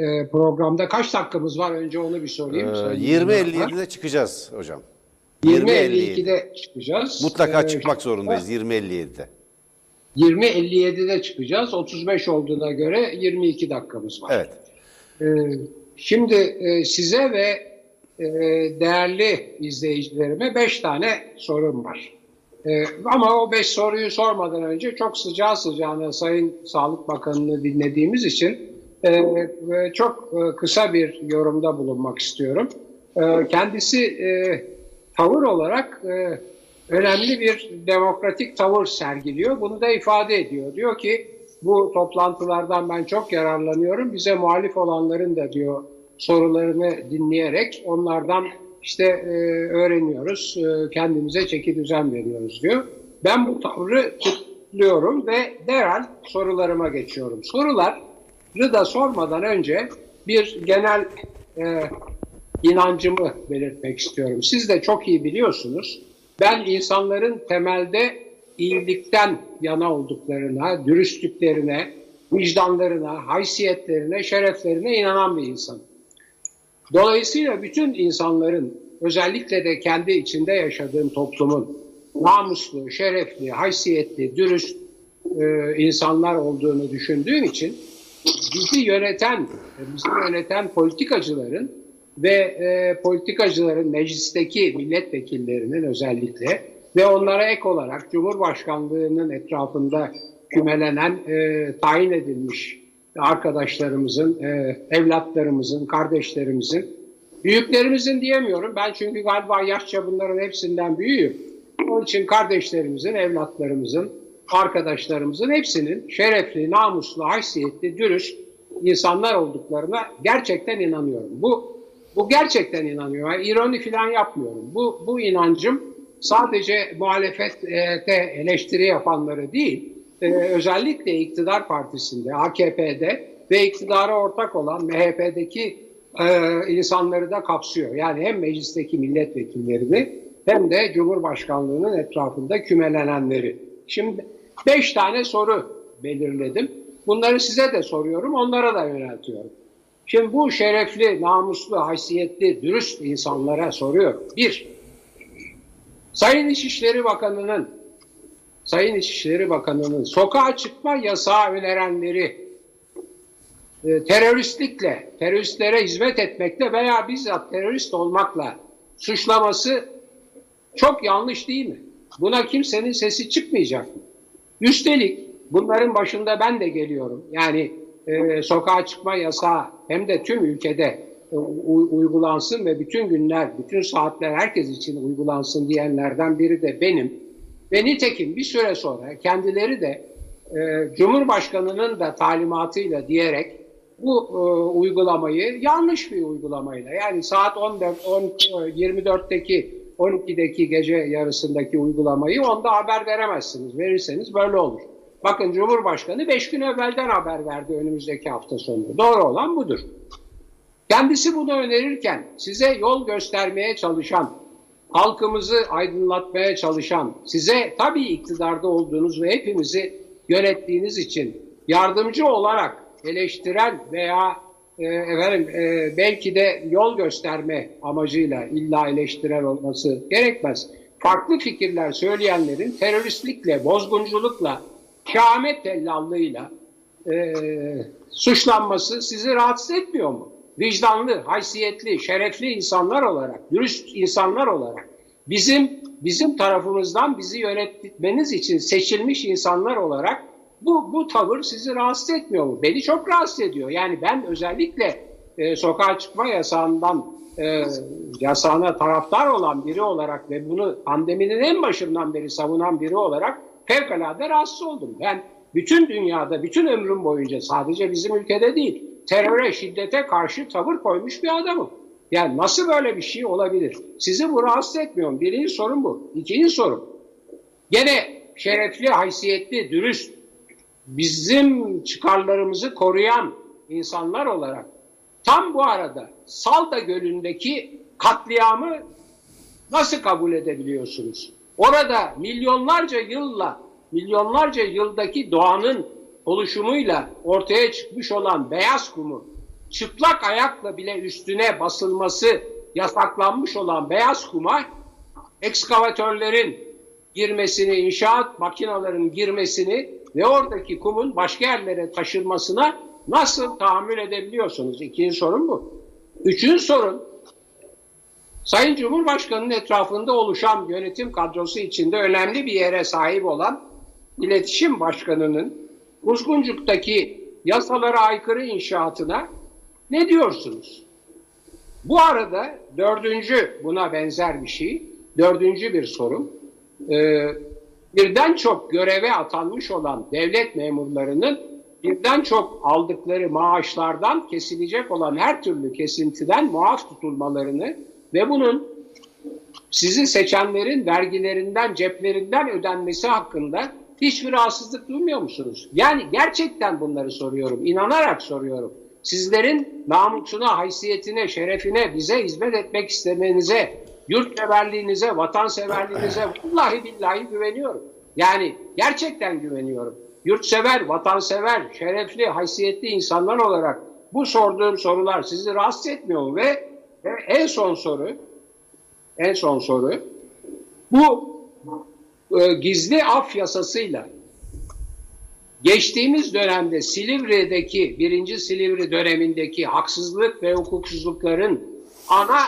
e, programda kaç dakikamız var? Önce onu bir sorayım. Ee, Sayın 20.57'de çıkacağız hocam. 20.52'de çıkacağız. Mutlaka Ee, çıkmak zorundayız 20.57'de. 20.57'de çıkacağız. 35 olduğuna göre 22 dakikamız var. Evet. Ee, Şimdi e, size ve e, değerli izleyicilerime 5 tane sorum var. Ee, Ama o 5 soruyu sormadan önce çok sıcağı sıcağına Sayın Sağlık Bakanı'nı dinlediğimiz için e, çok e, kısa bir yorumda bulunmak istiyorum. E, Kendisi e, tavır olarak e, önemli bir demokratik tavır sergiliyor. Bunu da ifade ediyor. Diyor ki bu toplantılardan ben çok yararlanıyorum. Bize muhalif olanların da diyor sorularını dinleyerek onlardan işte e, öğreniyoruz. E, kendimize çeki düzen veriyoruz diyor. Ben bu tavrı kutluyorum ve derhal sorularıma geçiyorum. Soruları da sormadan önce bir genel e, inancımı belirtmek istiyorum. Siz de çok iyi biliyorsunuz. Ben insanların temelde iyilikten yana olduklarına, dürüstlüklerine, vicdanlarına, haysiyetlerine, şereflerine inanan bir insanım. Dolayısıyla bütün insanların özellikle de kendi içinde yaşadığım toplumun namuslu, şerefli, haysiyetli, dürüst e, insanlar olduğunu düşündüğüm için bizi yöneten, bizi yöneten politikacıların ve e, politikacıların meclisteki milletvekillerinin özellikle ve onlara ek olarak Cumhurbaşkanlığının etrafında kümelenen, e, tayin edilmiş arkadaşlarımızın, e, evlatlarımızın, kardeşlerimizin, büyüklerimizin diyemiyorum. Ben çünkü galiba yaşça bunların hepsinden büyüğüm. Onun için kardeşlerimizin, evlatlarımızın, arkadaşlarımızın hepsinin şerefli, namuslu, haysiyetli, dürüst insanlar olduklarına gerçekten inanıyorum. Bu bu gerçekten inanıyorum. Yani ironi falan yapmıyorum. Bu bu inancım sadece muhalefette eleştiri yapanları değil, e, özellikle iktidar partisinde, AKP'de ve iktidara ortak olan MHP'deki e, insanları da kapsıyor. Yani hem meclisteki milletvekillerini hem de Cumhurbaşkanlığının etrafında kümelenenleri. Şimdi beş tane soru belirledim. Bunları size de soruyorum, onlara da yöneltiyorum. Şimdi bu şerefli, namuslu, haysiyetli, dürüst insanlara soruyorum. Bir, Sayın İçişleri Bakanı'nın Sayın İçişleri Bakanı'nın sokağa çıkma yasağı önerenleri e, teröristlikle, teröristlere hizmet etmekle veya bizzat terörist olmakla suçlaması çok yanlış değil mi? Buna kimsenin sesi çıkmayacak mı? Üstelik bunların başında ben de geliyorum. Yani e, sokağa çıkma yasağı hem de tüm ülkede e, uygulansın ve bütün günler, bütün saatler herkes için uygulansın diyenlerden biri de benim. Ve nitekim bir süre sonra kendileri de e, Cumhurbaşkanı'nın da talimatıyla diyerek bu e, uygulamayı yanlış bir uygulamayla yani saat 14, 10, 24'teki 12'deki gece yarısındaki uygulamayı onda haber veremezsiniz. Verirseniz böyle olur. Bakın Cumhurbaşkanı 5 gün evvelden haber verdi önümüzdeki hafta sonu. Doğru olan budur. Kendisi bunu önerirken size yol göstermeye çalışan, halkımızı aydınlatmaya çalışan, size tabii iktidarda olduğunuz ve hepimizi yönettiğiniz için yardımcı olarak eleştiren veya e, efendim e, belki de yol gösterme amacıyla illa eleştiren olması gerekmez. Farklı fikirler söyleyenlerin teröristlikle, bozgunculukla, şahmet tellallığıyla e, suçlanması sizi rahatsız etmiyor mu? Vicdanlı, haysiyetli, şerefli insanlar olarak, dürüst insanlar olarak bizim bizim tarafımızdan bizi yönetmeniz için seçilmiş insanlar olarak bu, bu tavır sizi rahatsız etmiyor mu? Beni çok rahatsız ediyor. Yani ben özellikle e, sokağa çıkma yasağından e, yasağına taraftar olan biri olarak ve bunu pandeminin en başından beri savunan biri olarak fevkalade rahatsız oldum. Ben bütün dünyada, bütün ömrüm boyunca sadece bizim ülkede değil, teröre, şiddete karşı tavır koymuş bir adamım. Yani nasıl böyle bir şey olabilir? Sizi bu rahatsız etmiyor? Birinci sorun bu. İkinci sorun. Gene şerefli, haysiyetli, dürüst, bizim çıkarlarımızı koruyan insanlar olarak tam bu arada Salda Gölü'ndeki katliamı nasıl kabul edebiliyorsunuz? Orada milyonlarca yılla, milyonlarca yıldaki doğanın oluşumuyla ortaya çıkmış olan beyaz kumu çıplak ayakla bile üstüne basılması yasaklanmış olan beyaz kuma ekskavatörlerin girmesini, inşaat makinalarının girmesini ve oradaki kumun başka yerlere taşınmasına nasıl tahammül edebiliyorsunuz? İkinci sorun bu. Üçüncü sorun, Sayın Cumhurbaşkanı'nın etrafında oluşan yönetim kadrosu içinde önemli bir yere sahip olan İletişim Başkanı'nın Uzguncuk'taki yasalara aykırı inşaatına ne diyorsunuz? Bu arada dördüncü buna benzer bir şey, dördüncü bir sorun. Ee, birden çok göreve atanmış olan devlet memurlarının birden çok aldıkları maaşlardan kesilecek olan her türlü kesintiden muaf tutulmalarını ve bunun sizi seçenlerin vergilerinden, ceplerinden ödenmesi hakkında hiçbir rahatsızlık duymuyor musunuz? Yani gerçekten bunları soruyorum, inanarak soruyorum. Sizlerin namusuna, haysiyetine, şerefine, bize hizmet etmek istemenize, yurtseverliğinize, vatanseverliğinize vallahi billahi güveniyorum. Yani gerçekten güveniyorum. Yurtsever, vatansever, şerefli, haysiyetli insanlar olarak bu sorduğum sorular sizi rahatsız etmiyor mu? Ve, ve en son soru, en son soru, bu e, gizli af yasasıyla geçtiğimiz dönemde Silivri'deki birinci Silivri dönemindeki haksızlık ve hukuksuzlukların ana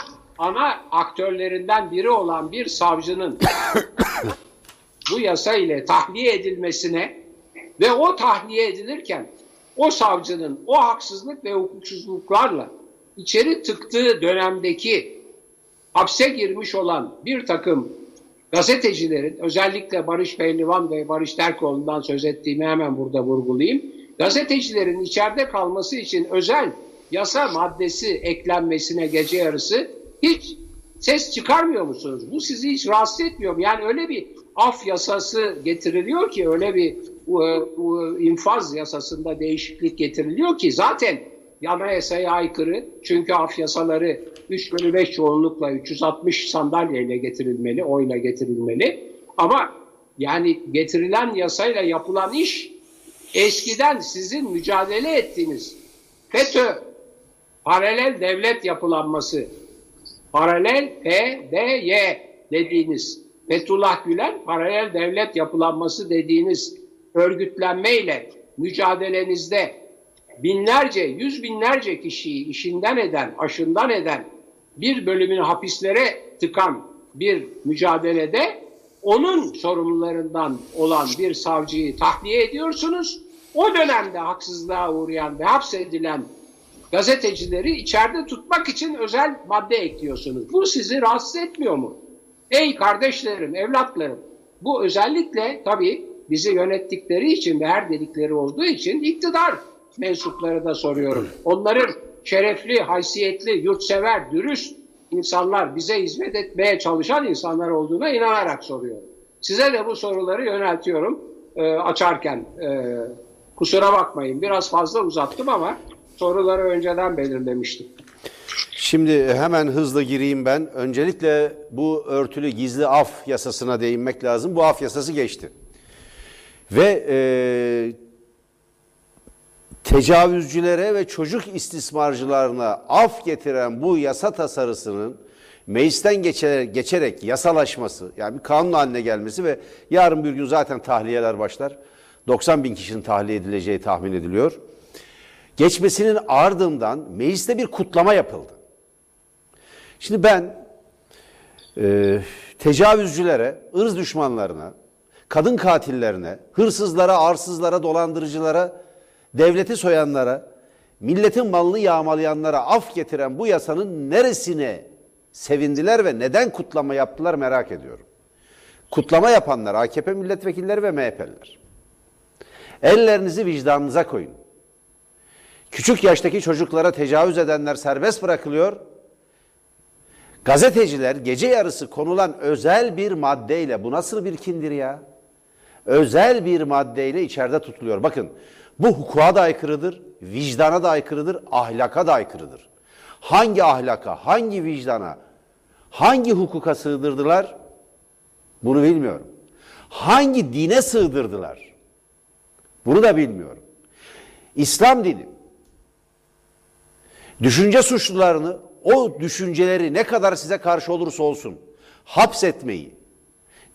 ana aktörlerinden biri olan bir savcının bu yasa ile tahliye edilmesine ve o tahliye edilirken o savcının o haksızlık ve hukuksuzluklarla içeri tıktığı dönemdeki hapse girmiş olan bir takım gazetecilerin özellikle Barış Pehlivan ve Barış Terkoğlu'ndan söz ettiğimi hemen burada vurgulayayım. Gazetecilerin içeride kalması için özel yasa maddesi eklenmesine gece yarısı hiç ses çıkarmıyor musunuz? Bu sizi hiç rahatsız etmiyor mu? Yani öyle bir af yasası getiriliyor ki öyle bir infaz yasasında değişiklik getiriliyor ki zaten anayasaya aykırı. Çünkü af yasaları 3 bölü 5 çoğunlukla 360 sandalyeyle getirilmeli, oyla getirilmeli. Ama yani getirilen yasayla yapılan iş eskiden sizin mücadele ettiğiniz FETÖ paralel devlet yapılanması paralel PDY dediğiniz Fethullah Gülen paralel devlet yapılanması dediğiniz örgütlenmeyle mücadelenizde binlerce, yüz binlerce kişiyi işinden eden, aşından eden, bir bölümünü hapislere tıkan bir mücadelede onun sorumlularından olan bir savcıyı tahliye ediyorsunuz. O dönemde haksızlığa uğrayan ve hapsedilen gazetecileri içeride tutmak için özel madde ekliyorsunuz. Bu sizi rahatsız etmiyor mu? Ey kardeşlerim, evlatlarım, bu özellikle tabii bizi yönettikleri için ve her dedikleri olduğu için iktidar mensupları da soruyorum. Onların şerefli, haysiyetli, yurtsever, dürüst insanlar, bize hizmet etmeye çalışan insanlar olduğuna inanarak soruyorum. Size de bu soruları yöneltiyorum e, açarken. E, kusura bakmayın biraz fazla uzattım ama soruları önceden belirlemiştim. Şimdi hemen hızla gireyim ben. Öncelikle bu örtülü gizli af yasasına değinmek lazım. Bu af yasası geçti. Ve e, tecavüzcülere ve çocuk istismarcılarına af getiren bu yasa tasarısının meclisten geçerek, geçerek yasalaşması, yani bir kanun haline gelmesi ve yarın bir gün zaten tahliyeler başlar. 90 bin kişinin tahliye edileceği tahmin ediliyor. Geçmesinin ardından mecliste bir kutlama yapıldı. Şimdi ben e, tecavüzcülere, ırz düşmanlarına, kadın katillerine, hırsızlara, arsızlara, dolandırıcılara, devleti soyanlara, milletin malını yağmalayanlara af getiren bu yasanın neresine sevindiler ve neden kutlama yaptılar merak ediyorum. Kutlama yapanlar AKP milletvekilleri ve MHP'liler. Ellerinizi vicdanınıza koyun. Küçük yaştaki çocuklara tecavüz edenler serbest bırakılıyor. Gazeteciler gece yarısı konulan özel bir maddeyle, bu nasıl bir kindir ya? Özel bir maddeyle içeride tutuluyor. Bakın bu hukuka da aykırıdır, vicdana da aykırıdır, ahlaka da aykırıdır. Hangi ahlaka, hangi vicdana, hangi hukuka sığdırdılar? Bunu bilmiyorum. Hangi dine sığdırdılar? Bunu da bilmiyorum. İslam dini Düşünce suçlularını o düşünceleri ne kadar size karşı olursa olsun hapsetmeyi,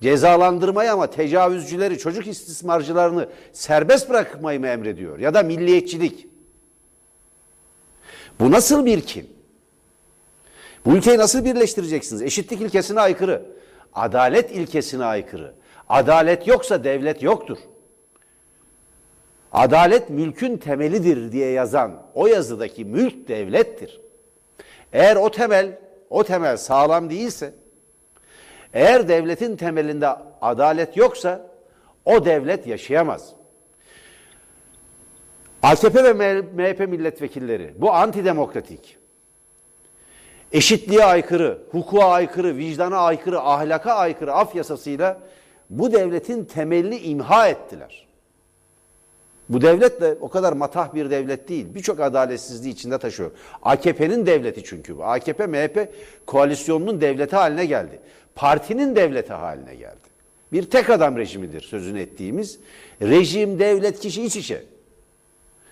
cezalandırmayı ama tecavüzcüleri, çocuk istismarcılarını serbest bırakmayı mı emrediyor? Ya da milliyetçilik. Bu nasıl bir kin? Bu ülkeyi nasıl birleştireceksiniz? Eşitlik ilkesine aykırı. Adalet ilkesine aykırı. Adalet yoksa devlet yoktur. Adalet mülkün temelidir diye yazan o yazıdaki mülk devlettir. Eğer o temel, o temel sağlam değilse, eğer devletin temelinde adalet yoksa o devlet yaşayamaz. AKP ve MHP milletvekilleri bu antidemokratik, eşitliğe aykırı, hukuka aykırı, vicdana aykırı, ahlaka aykırı af yasasıyla bu devletin temelini imha ettiler. Bu devlet de o kadar matah bir devlet değil. Birçok adaletsizliği içinde taşıyor. AKP'nin devleti çünkü bu. AKP, MHP koalisyonunun devleti haline geldi. Partinin devleti haline geldi. Bir tek adam rejimidir sözünü ettiğimiz. Rejim, devlet, kişi iç içe.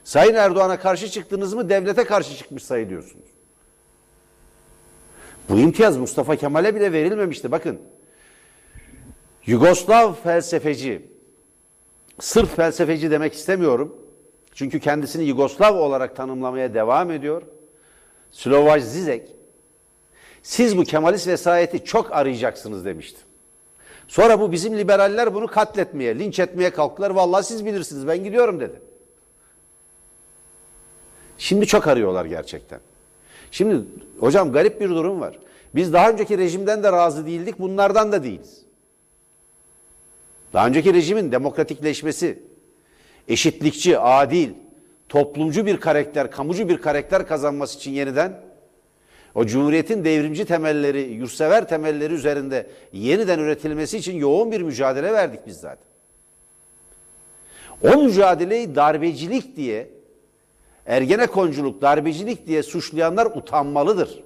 Sayın Erdoğan'a karşı çıktınız mı devlete karşı çıkmış sayılıyorsunuz. Bu imtiyaz Mustafa Kemal'e bile verilmemişti. Bakın Yugoslav felsefeci, sırf felsefeci demek istemiyorum. Çünkü kendisini Yugoslav olarak tanımlamaya devam ediyor. Slovaj Zizek, siz bu Kemalist vesayeti çok arayacaksınız demişti. Sonra bu bizim liberaller bunu katletmeye, linç etmeye kalktılar. Vallahi siz bilirsiniz ben gidiyorum dedi. Şimdi çok arıyorlar gerçekten. Şimdi hocam garip bir durum var. Biz daha önceki rejimden de razı değildik, bunlardan da değiliz. Daha önceki rejimin demokratikleşmesi, eşitlikçi, adil, toplumcu bir karakter, kamucu bir karakter kazanması için yeniden o cumhuriyetin devrimci temelleri, yurtsever temelleri üzerinde yeniden üretilmesi için yoğun bir mücadele verdik biz zaten. O mücadeleyi darbecilik diye, ergenekonculuk, darbecilik diye suçlayanlar utanmalıdır.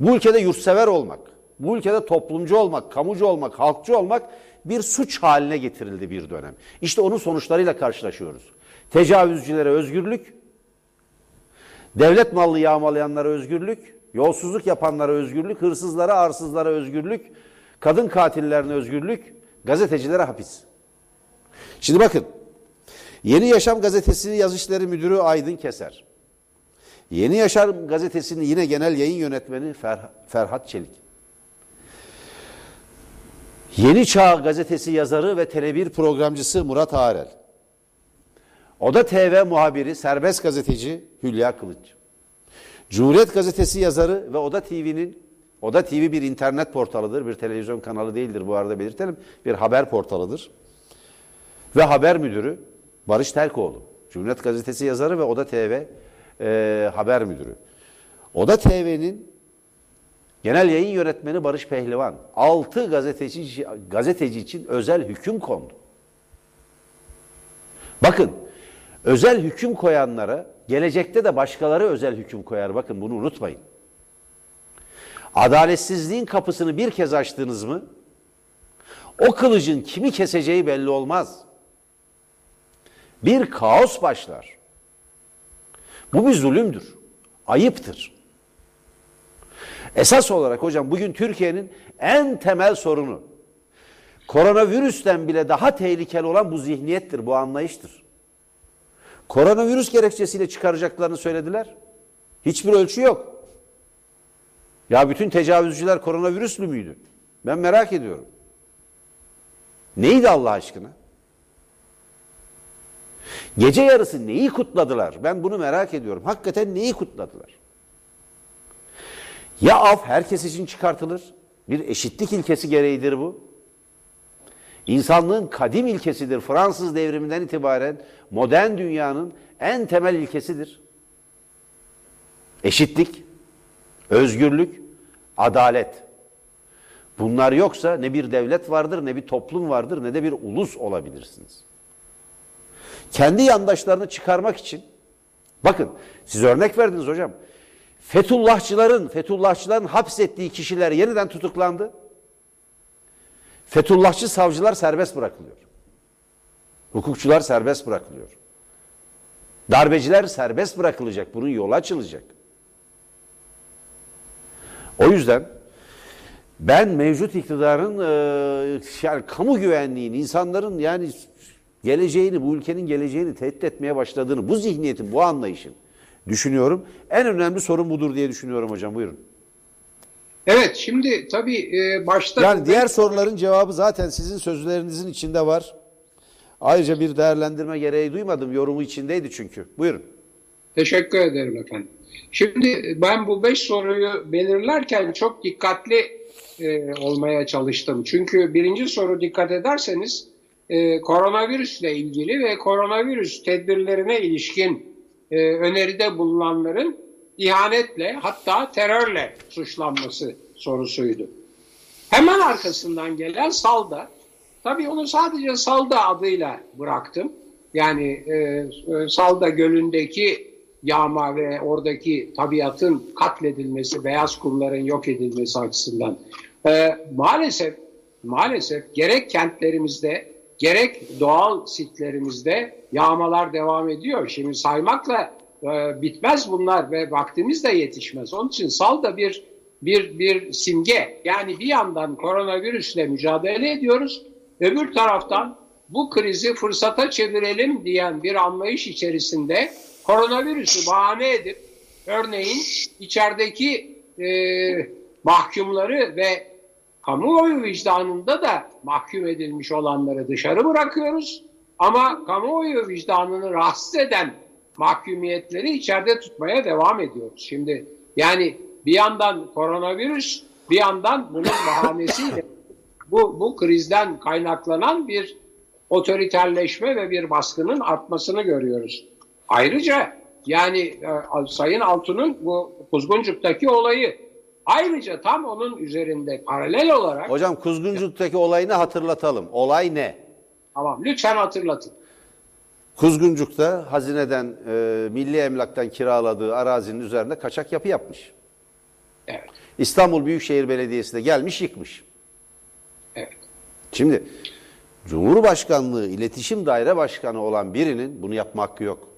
Bu ülkede yurtsever olmak, bu ülkede toplumcu olmak, kamucu olmak, halkçı olmak bir suç haline getirildi bir dönem. İşte onun sonuçlarıyla karşılaşıyoruz. Tecavüzcülere özgürlük, devlet mallı yağmalayanlara özgürlük, yolsuzluk yapanlara özgürlük, hırsızlara, arsızlara özgürlük, kadın katillerine özgürlük, gazetecilere hapis. Şimdi bakın, Yeni Yaşam Gazetesi yazışları müdürü Aydın Keser. Yeni Yaşam Gazetesi'nin yine genel yayın yönetmeni Ferhat Çelik. Yeni Çağ gazetesi yazarı ve Tele1 programcısı Murat Ağrel. Oda TV muhabiri, serbest gazeteci Hülya Kılıç. Cumhuriyet gazetesi yazarı ve Oda TV'nin Oda TV bir internet portalıdır, bir televizyon kanalı değildir bu arada belirtelim. Bir haber portalıdır. Ve haber müdürü Barış Terkoğlu. Cumhuriyet gazetesi yazarı ve Oda TV e, haber müdürü. Oda TV'nin Genel yayın yönetmeni Barış Pehlivan, 6 gazeteci, gazeteci için özel hüküm kondu. Bakın, özel hüküm koyanlara gelecekte de başkaları özel hüküm koyar. Bakın bunu unutmayın. Adaletsizliğin kapısını bir kez açtınız mı, o kılıcın kimi keseceği belli olmaz. Bir kaos başlar. Bu bir zulümdür, ayıptır. Esas olarak hocam bugün Türkiye'nin en temel sorunu koronavirüsten bile daha tehlikeli olan bu zihniyettir, bu anlayıştır. Koronavirüs gerekçesiyle çıkaracaklarını söylediler. Hiçbir ölçü yok. Ya bütün tecavüzcüler koronavirüslü müydü? Ben merak ediyorum. Neydi Allah aşkına? Gece yarısı neyi kutladılar? Ben bunu merak ediyorum. Hakikaten neyi kutladılar? Ya af herkes için çıkartılır. Bir eşitlik ilkesi gereğidir bu. İnsanlığın kadim ilkesidir. Fransız devriminden itibaren modern dünyanın en temel ilkesidir. Eşitlik, özgürlük, adalet. Bunlar yoksa ne bir devlet vardır, ne bir toplum vardır, ne de bir ulus olabilirsiniz. Kendi yandaşlarını çıkarmak için, bakın siz örnek verdiniz hocam. Fethullahçıların, Fethullahçıların hapsettiği kişiler yeniden tutuklandı. Fethullahçı savcılar serbest bırakılıyor. Hukukçular serbest bırakılıyor. Darbeciler serbest bırakılacak. Bunun yolu açılacak. O yüzden ben mevcut iktidarın e, yani kamu güvenliğini, insanların yani geleceğini, bu ülkenin geleceğini tehdit etmeye başladığını, bu zihniyetin, bu anlayışın düşünüyorum. En önemli sorun budur diye düşünüyorum hocam. Buyurun. Evet şimdi tabii e, başta... Yani diğer soruların cevabı zaten sizin sözlerinizin içinde var. Ayrıca bir değerlendirme gereği duymadım. Yorumu içindeydi çünkü. Buyurun. Teşekkür ederim efendim. Şimdi ben bu beş soruyu belirlerken çok dikkatli e, olmaya çalıştım. Çünkü birinci soru dikkat ederseniz e, koronavirüsle ilgili ve koronavirüs tedbirlerine ilişkin e, öneride bulunanların ihanetle hatta terörle suçlanması sorusuydu. Hemen arkasından gelen Salda, tabii onu sadece Salda adıyla bıraktım. Yani e, e, Salda Gölü'ndeki yağma ve oradaki tabiatın katledilmesi, beyaz kumların yok edilmesi açısından. E, maalesef, maalesef gerek kentlerimizde, gerek doğal sitlerimizde yağmalar devam ediyor. Şimdi saymakla e, bitmez bunlar ve vaktimiz de yetişmez. Onun için sal da bir bir bir simge. Yani bir yandan koronavirüsle mücadele ediyoruz, öbür taraftan bu krizi fırsata çevirelim diyen bir anlayış içerisinde koronavirüsü bahane edip örneğin içerideki e, mahkumları ve kamuoyu vicdanında da mahkum edilmiş olanları dışarı bırakıyoruz. Ama kamuoyu vicdanını rahatsız eden mahkumiyetleri içeride tutmaya devam ediyoruz. Şimdi yani bir yandan koronavirüs bir yandan bunun bahanesiyle bu, bu krizden kaynaklanan bir otoriterleşme ve bir baskının artmasını görüyoruz. Ayrıca yani e, Sayın Altun'un bu Kuzguncuk'taki olayı ayrıca tam onun üzerinde paralel olarak Hocam Kuzguncuk'taki olayını hatırlatalım. Olay ne? tamam lütfen hatırlatın. Kuzguncuk'ta hazineden, e, milli emlaktan kiraladığı arazinin üzerinde kaçak yapı yapmış. Evet. İstanbul Büyükşehir Belediyesi de gelmiş yıkmış. Evet. Şimdi Cumhurbaşkanlığı İletişim Daire Başkanı olan birinin bunu yapma hakkı yok.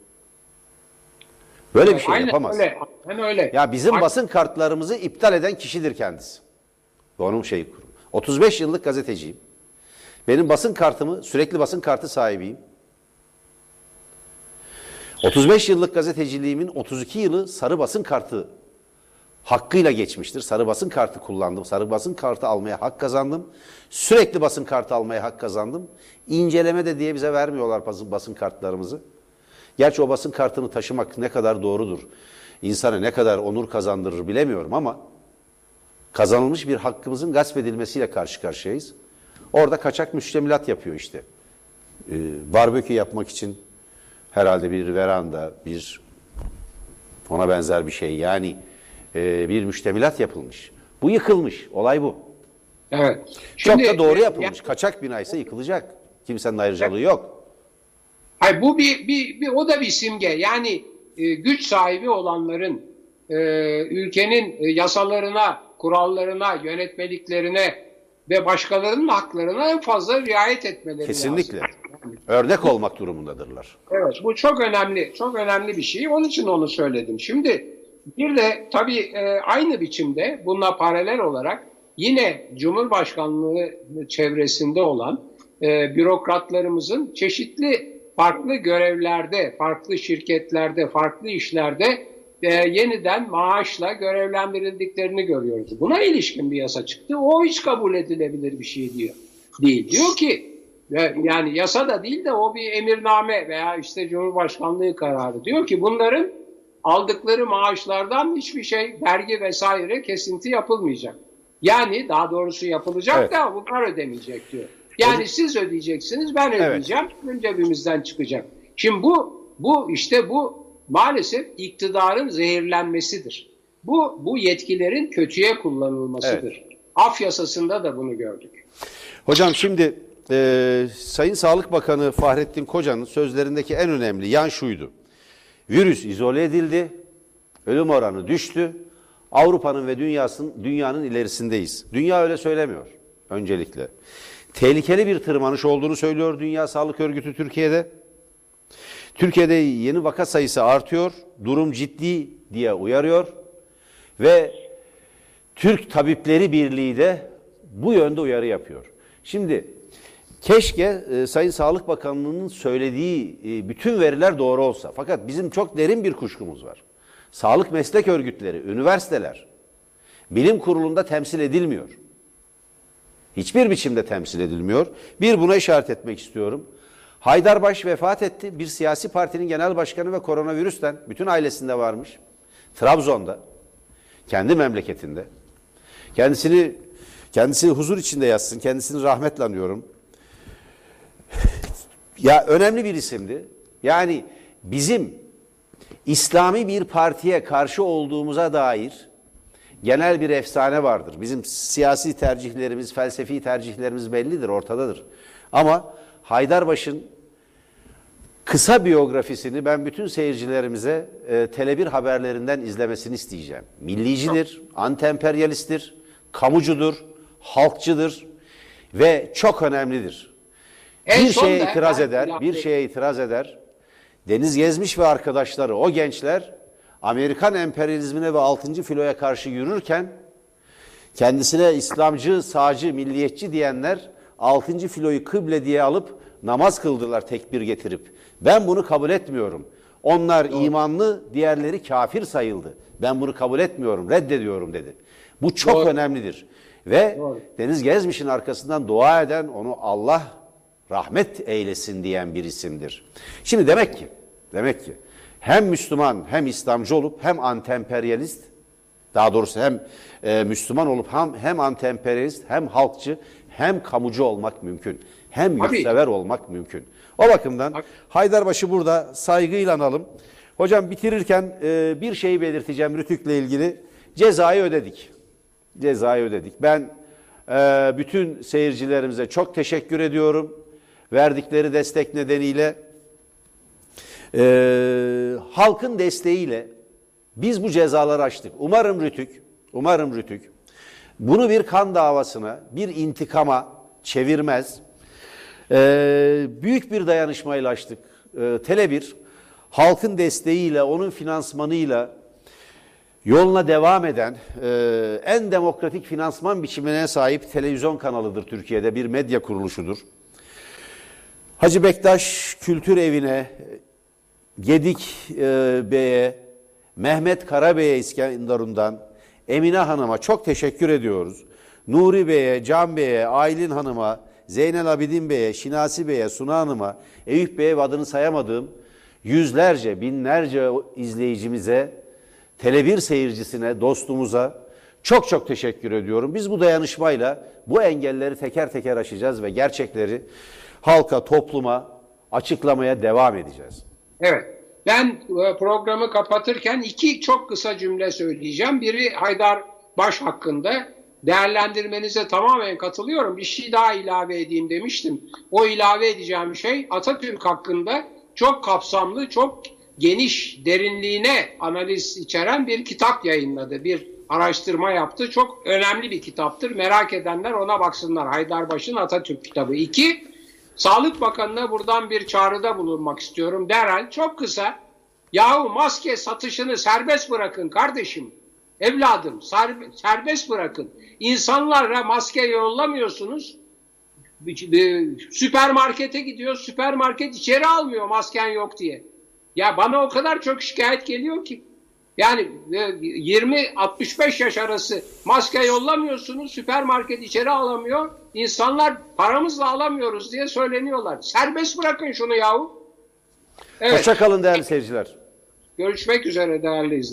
Böyle bir şey Aynen yapamaz. öyle. Aynen öyle. Ya bizim Aynen. basın kartlarımızı iptal eden kişidir kendisi. Onun şeyi kurum. 35 yıllık gazeteciyim. Benim basın kartımı, sürekli basın kartı sahibiyim. 35 yıllık gazeteciliğimin 32 yılı sarı basın kartı hakkıyla geçmiştir. Sarı basın kartı kullandım. Sarı basın kartı almaya hak kazandım. Sürekli basın kartı almaya hak kazandım. İnceleme de diye bize vermiyorlar basın kartlarımızı. Gerçi o basın kartını taşımak ne kadar doğrudur, insana ne kadar onur kazandırır bilemiyorum ama kazanılmış bir hakkımızın gasp edilmesiyle karşı karşıyayız. Orada kaçak müştemilat yapıyor işte. Ee, barbekü yapmak için herhalde bir veranda, bir ona benzer bir şey yani e, bir müştemilat yapılmış. Bu yıkılmış. Olay bu. Evet. Çok Şimdi, da doğru e, yapılmış. Kaçak bina ise yıkılacak. Kimsenin ayrıcalığı yok. Hayır, bu bir, bir, bir o da bir simge. Yani e, güç sahibi olanların e, ülkenin e, yasalarına, kurallarına, yönetmeliklerine ve başkalarının haklarına en fazla riayet etmeleri Kesinlikle. lazım. Örnek olmak durumundadırlar. Evet, bu çok önemli, çok önemli bir şey. Onun için onu söyledim. Şimdi bir de tabii e, aynı biçimde bununla paralel olarak yine Cumhurbaşkanlığı çevresinde olan e, bürokratlarımızın çeşitli farklı görevlerde, farklı şirketlerde, farklı işlerde e, yeniden maaşla görevlendirildiklerini görüyoruz. Buna ilişkin bir yasa çıktı. O hiç kabul edilebilir bir şey diyor. Değil. Diyor ki ve yani yasa da değil de o bir emirname veya işte Cumhurbaşkanlığı kararı. Diyor ki bunların aldıkları maaşlardan hiçbir şey vergi vesaire kesinti yapılmayacak. Yani daha doğrusu yapılacak Evet. da bunlar ödemeyecek diyor. Yani siz ödeyeceksiniz ben Evet. ödeyeceğim bizim cebimizden çıkacak. Şimdi bu bu işte bu maalesef iktidarın zehirlenmesidir. Bu bu yetkilerin kötüye kullanılmasıdır. Af yasasında da bunu gördük. Hocam şimdi e, Sayın Sağlık Bakanı Fahrettin Koca'nın sözlerindeki en önemli yan şuydu. Virüs izole edildi, ölüm oranı düştü. Avrupa'nın ve dünyasının dünyanın ilerisindeyiz. Dünya öyle söylemiyor öncelikle. Tehlikeli bir tırmanış olduğunu söylüyor Dünya Sağlık Örgütü Türkiye'de. Türkiye'de yeni vaka sayısı artıyor, durum ciddi diye uyarıyor ve Türk Tabipleri Birliği de bu yönde uyarı yapıyor. Şimdi keşke e, Sayın Sağlık Bakanlığı'nın söylediği e, bütün veriler doğru olsa. Fakat bizim çok derin bir kuşkumuz var. Sağlık meslek örgütleri, üniversiteler bilim kurulunda temsil edilmiyor. Hiçbir biçimde temsil edilmiyor. Bir buna işaret etmek istiyorum. Haydarbaş vefat etti. Bir siyasi partinin genel başkanı ve koronavirüsten bütün ailesinde varmış. Trabzon'da. Kendi memleketinde. Kendisini kendisini huzur içinde yatsın. Kendisini rahmetle anıyorum. Ya önemli bir isimdi. Yani bizim İslami bir partiye karşı olduğumuza dair genel bir efsane vardır. Bizim siyasi tercihlerimiz, felsefi tercihlerimiz bellidir, ortadadır. Ama Haydarbaş'ın kısa biyografisini ben bütün seyircilerimize e, Tele1 haberlerinden izlemesini isteyeceğim. Millicidir, antemperyalisttir, kamucudur, halkçıdır ve çok önemlidir. En bir şeye itiraz eder, bir şeye itiraz eder. Deniz Gezmiş ve arkadaşları, o gençler Amerikan emperyalizmine ve 6. filoya karşı yürürken kendisine İslamcı, sağcı, milliyetçi diyenler 6. filoyu kıble diye alıp namaz kıldılar tekbir getirip. Ben bunu kabul etmiyorum. Onlar imanlı, diğerleri kafir sayıldı. Ben bunu kabul etmiyorum, reddediyorum dedi. Bu çok Doğru. önemlidir. Ve Doğru. Deniz Gezmiş'in arkasından dua eden onu Allah rahmet eylesin diyen bir isimdir. Şimdi demek ki, demek ki hem Müslüman hem İslamcı olup hem antemperyalist, daha doğrusu hem e, Müslüman olup hem, hem antemperyalist hem halkçı hem kamucu olmak mümkün. Hem yurtsever olmak mümkün. O bakımdan. Haydarbaş'ı burada saygıyla analım. Hocam bitirirken e, bir şeyi belirteceğim Rütük'le ilgili. Cezayı ödedik. Cezayı ödedik. Ben e, bütün seyircilerimize çok teşekkür ediyorum. Verdikleri destek nedeniyle e, halkın desteğiyle biz bu cezaları açtık. Umarım Rütük, umarım Rütük bunu bir kan davasına, bir intikama çevirmez. E, büyük bir dayanışmayla açtık. E, Tele1 halkın desteğiyle, onun finansmanıyla yoluna devam eden e, en demokratik finansman biçimine sahip televizyon kanalıdır Türkiye'de. Bir medya kuruluşudur. Hacı Bektaş Kültür Evi'ne, Gedik e, Bey'e, Mehmet Karabey'e İskenderun'dan, Emine Hanım'a çok teşekkür ediyoruz. Nuri Bey'e, Can Bey'e, Aylin Hanım'a, Zeynel Abidin Bey'e, Şinasi Bey'e, Suna Hanım'a, Eyüp Bey'e ve adını sayamadığım yüzlerce, binlerce izleyicimize, Tele1 seyircisine, dostumuza çok çok teşekkür ediyorum. Biz bu dayanışmayla bu engelleri teker teker aşacağız ve gerçekleri halka, topluma açıklamaya devam edeceğiz. Evet. Ben e, programı kapatırken iki çok kısa cümle söyleyeceğim. Biri Haydar Baş hakkında. Değerlendirmenize tamamen katılıyorum. Bir şey daha ilave edeyim demiştim. O ilave edeceğim şey Atatürk hakkında çok kapsamlı, çok geniş, derinliğine analiz içeren bir kitap yayınladı. Bir araştırma yaptı. Çok önemli bir kitaptır. Merak edenler ona baksınlar. Haydarbaş'ın Atatürk kitabı. İki, Sağlık Bakanı'na buradan bir çağrıda bulunmak istiyorum. Derhal çok kısa. Yahu maske satışını serbest bırakın kardeşim. Evladım ser- serbest bırakın. İnsanlara maske yollamıyorsunuz. Süpermarkete gidiyor. Süpermarket içeri almıyor masken yok diye. Ya bana o kadar çok şikayet geliyor ki. Yani e, 20-65 yaş arası maske yollamıyorsunuz, süpermarket içeri alamıyor. İnsanlar paramızla alamıyoruz diye söyleniyorlar. Serbest bırakın şunu yahu. Evet, Hoşça kalın değerli seyirciler. görüşmek üzere değerli izleyiciler.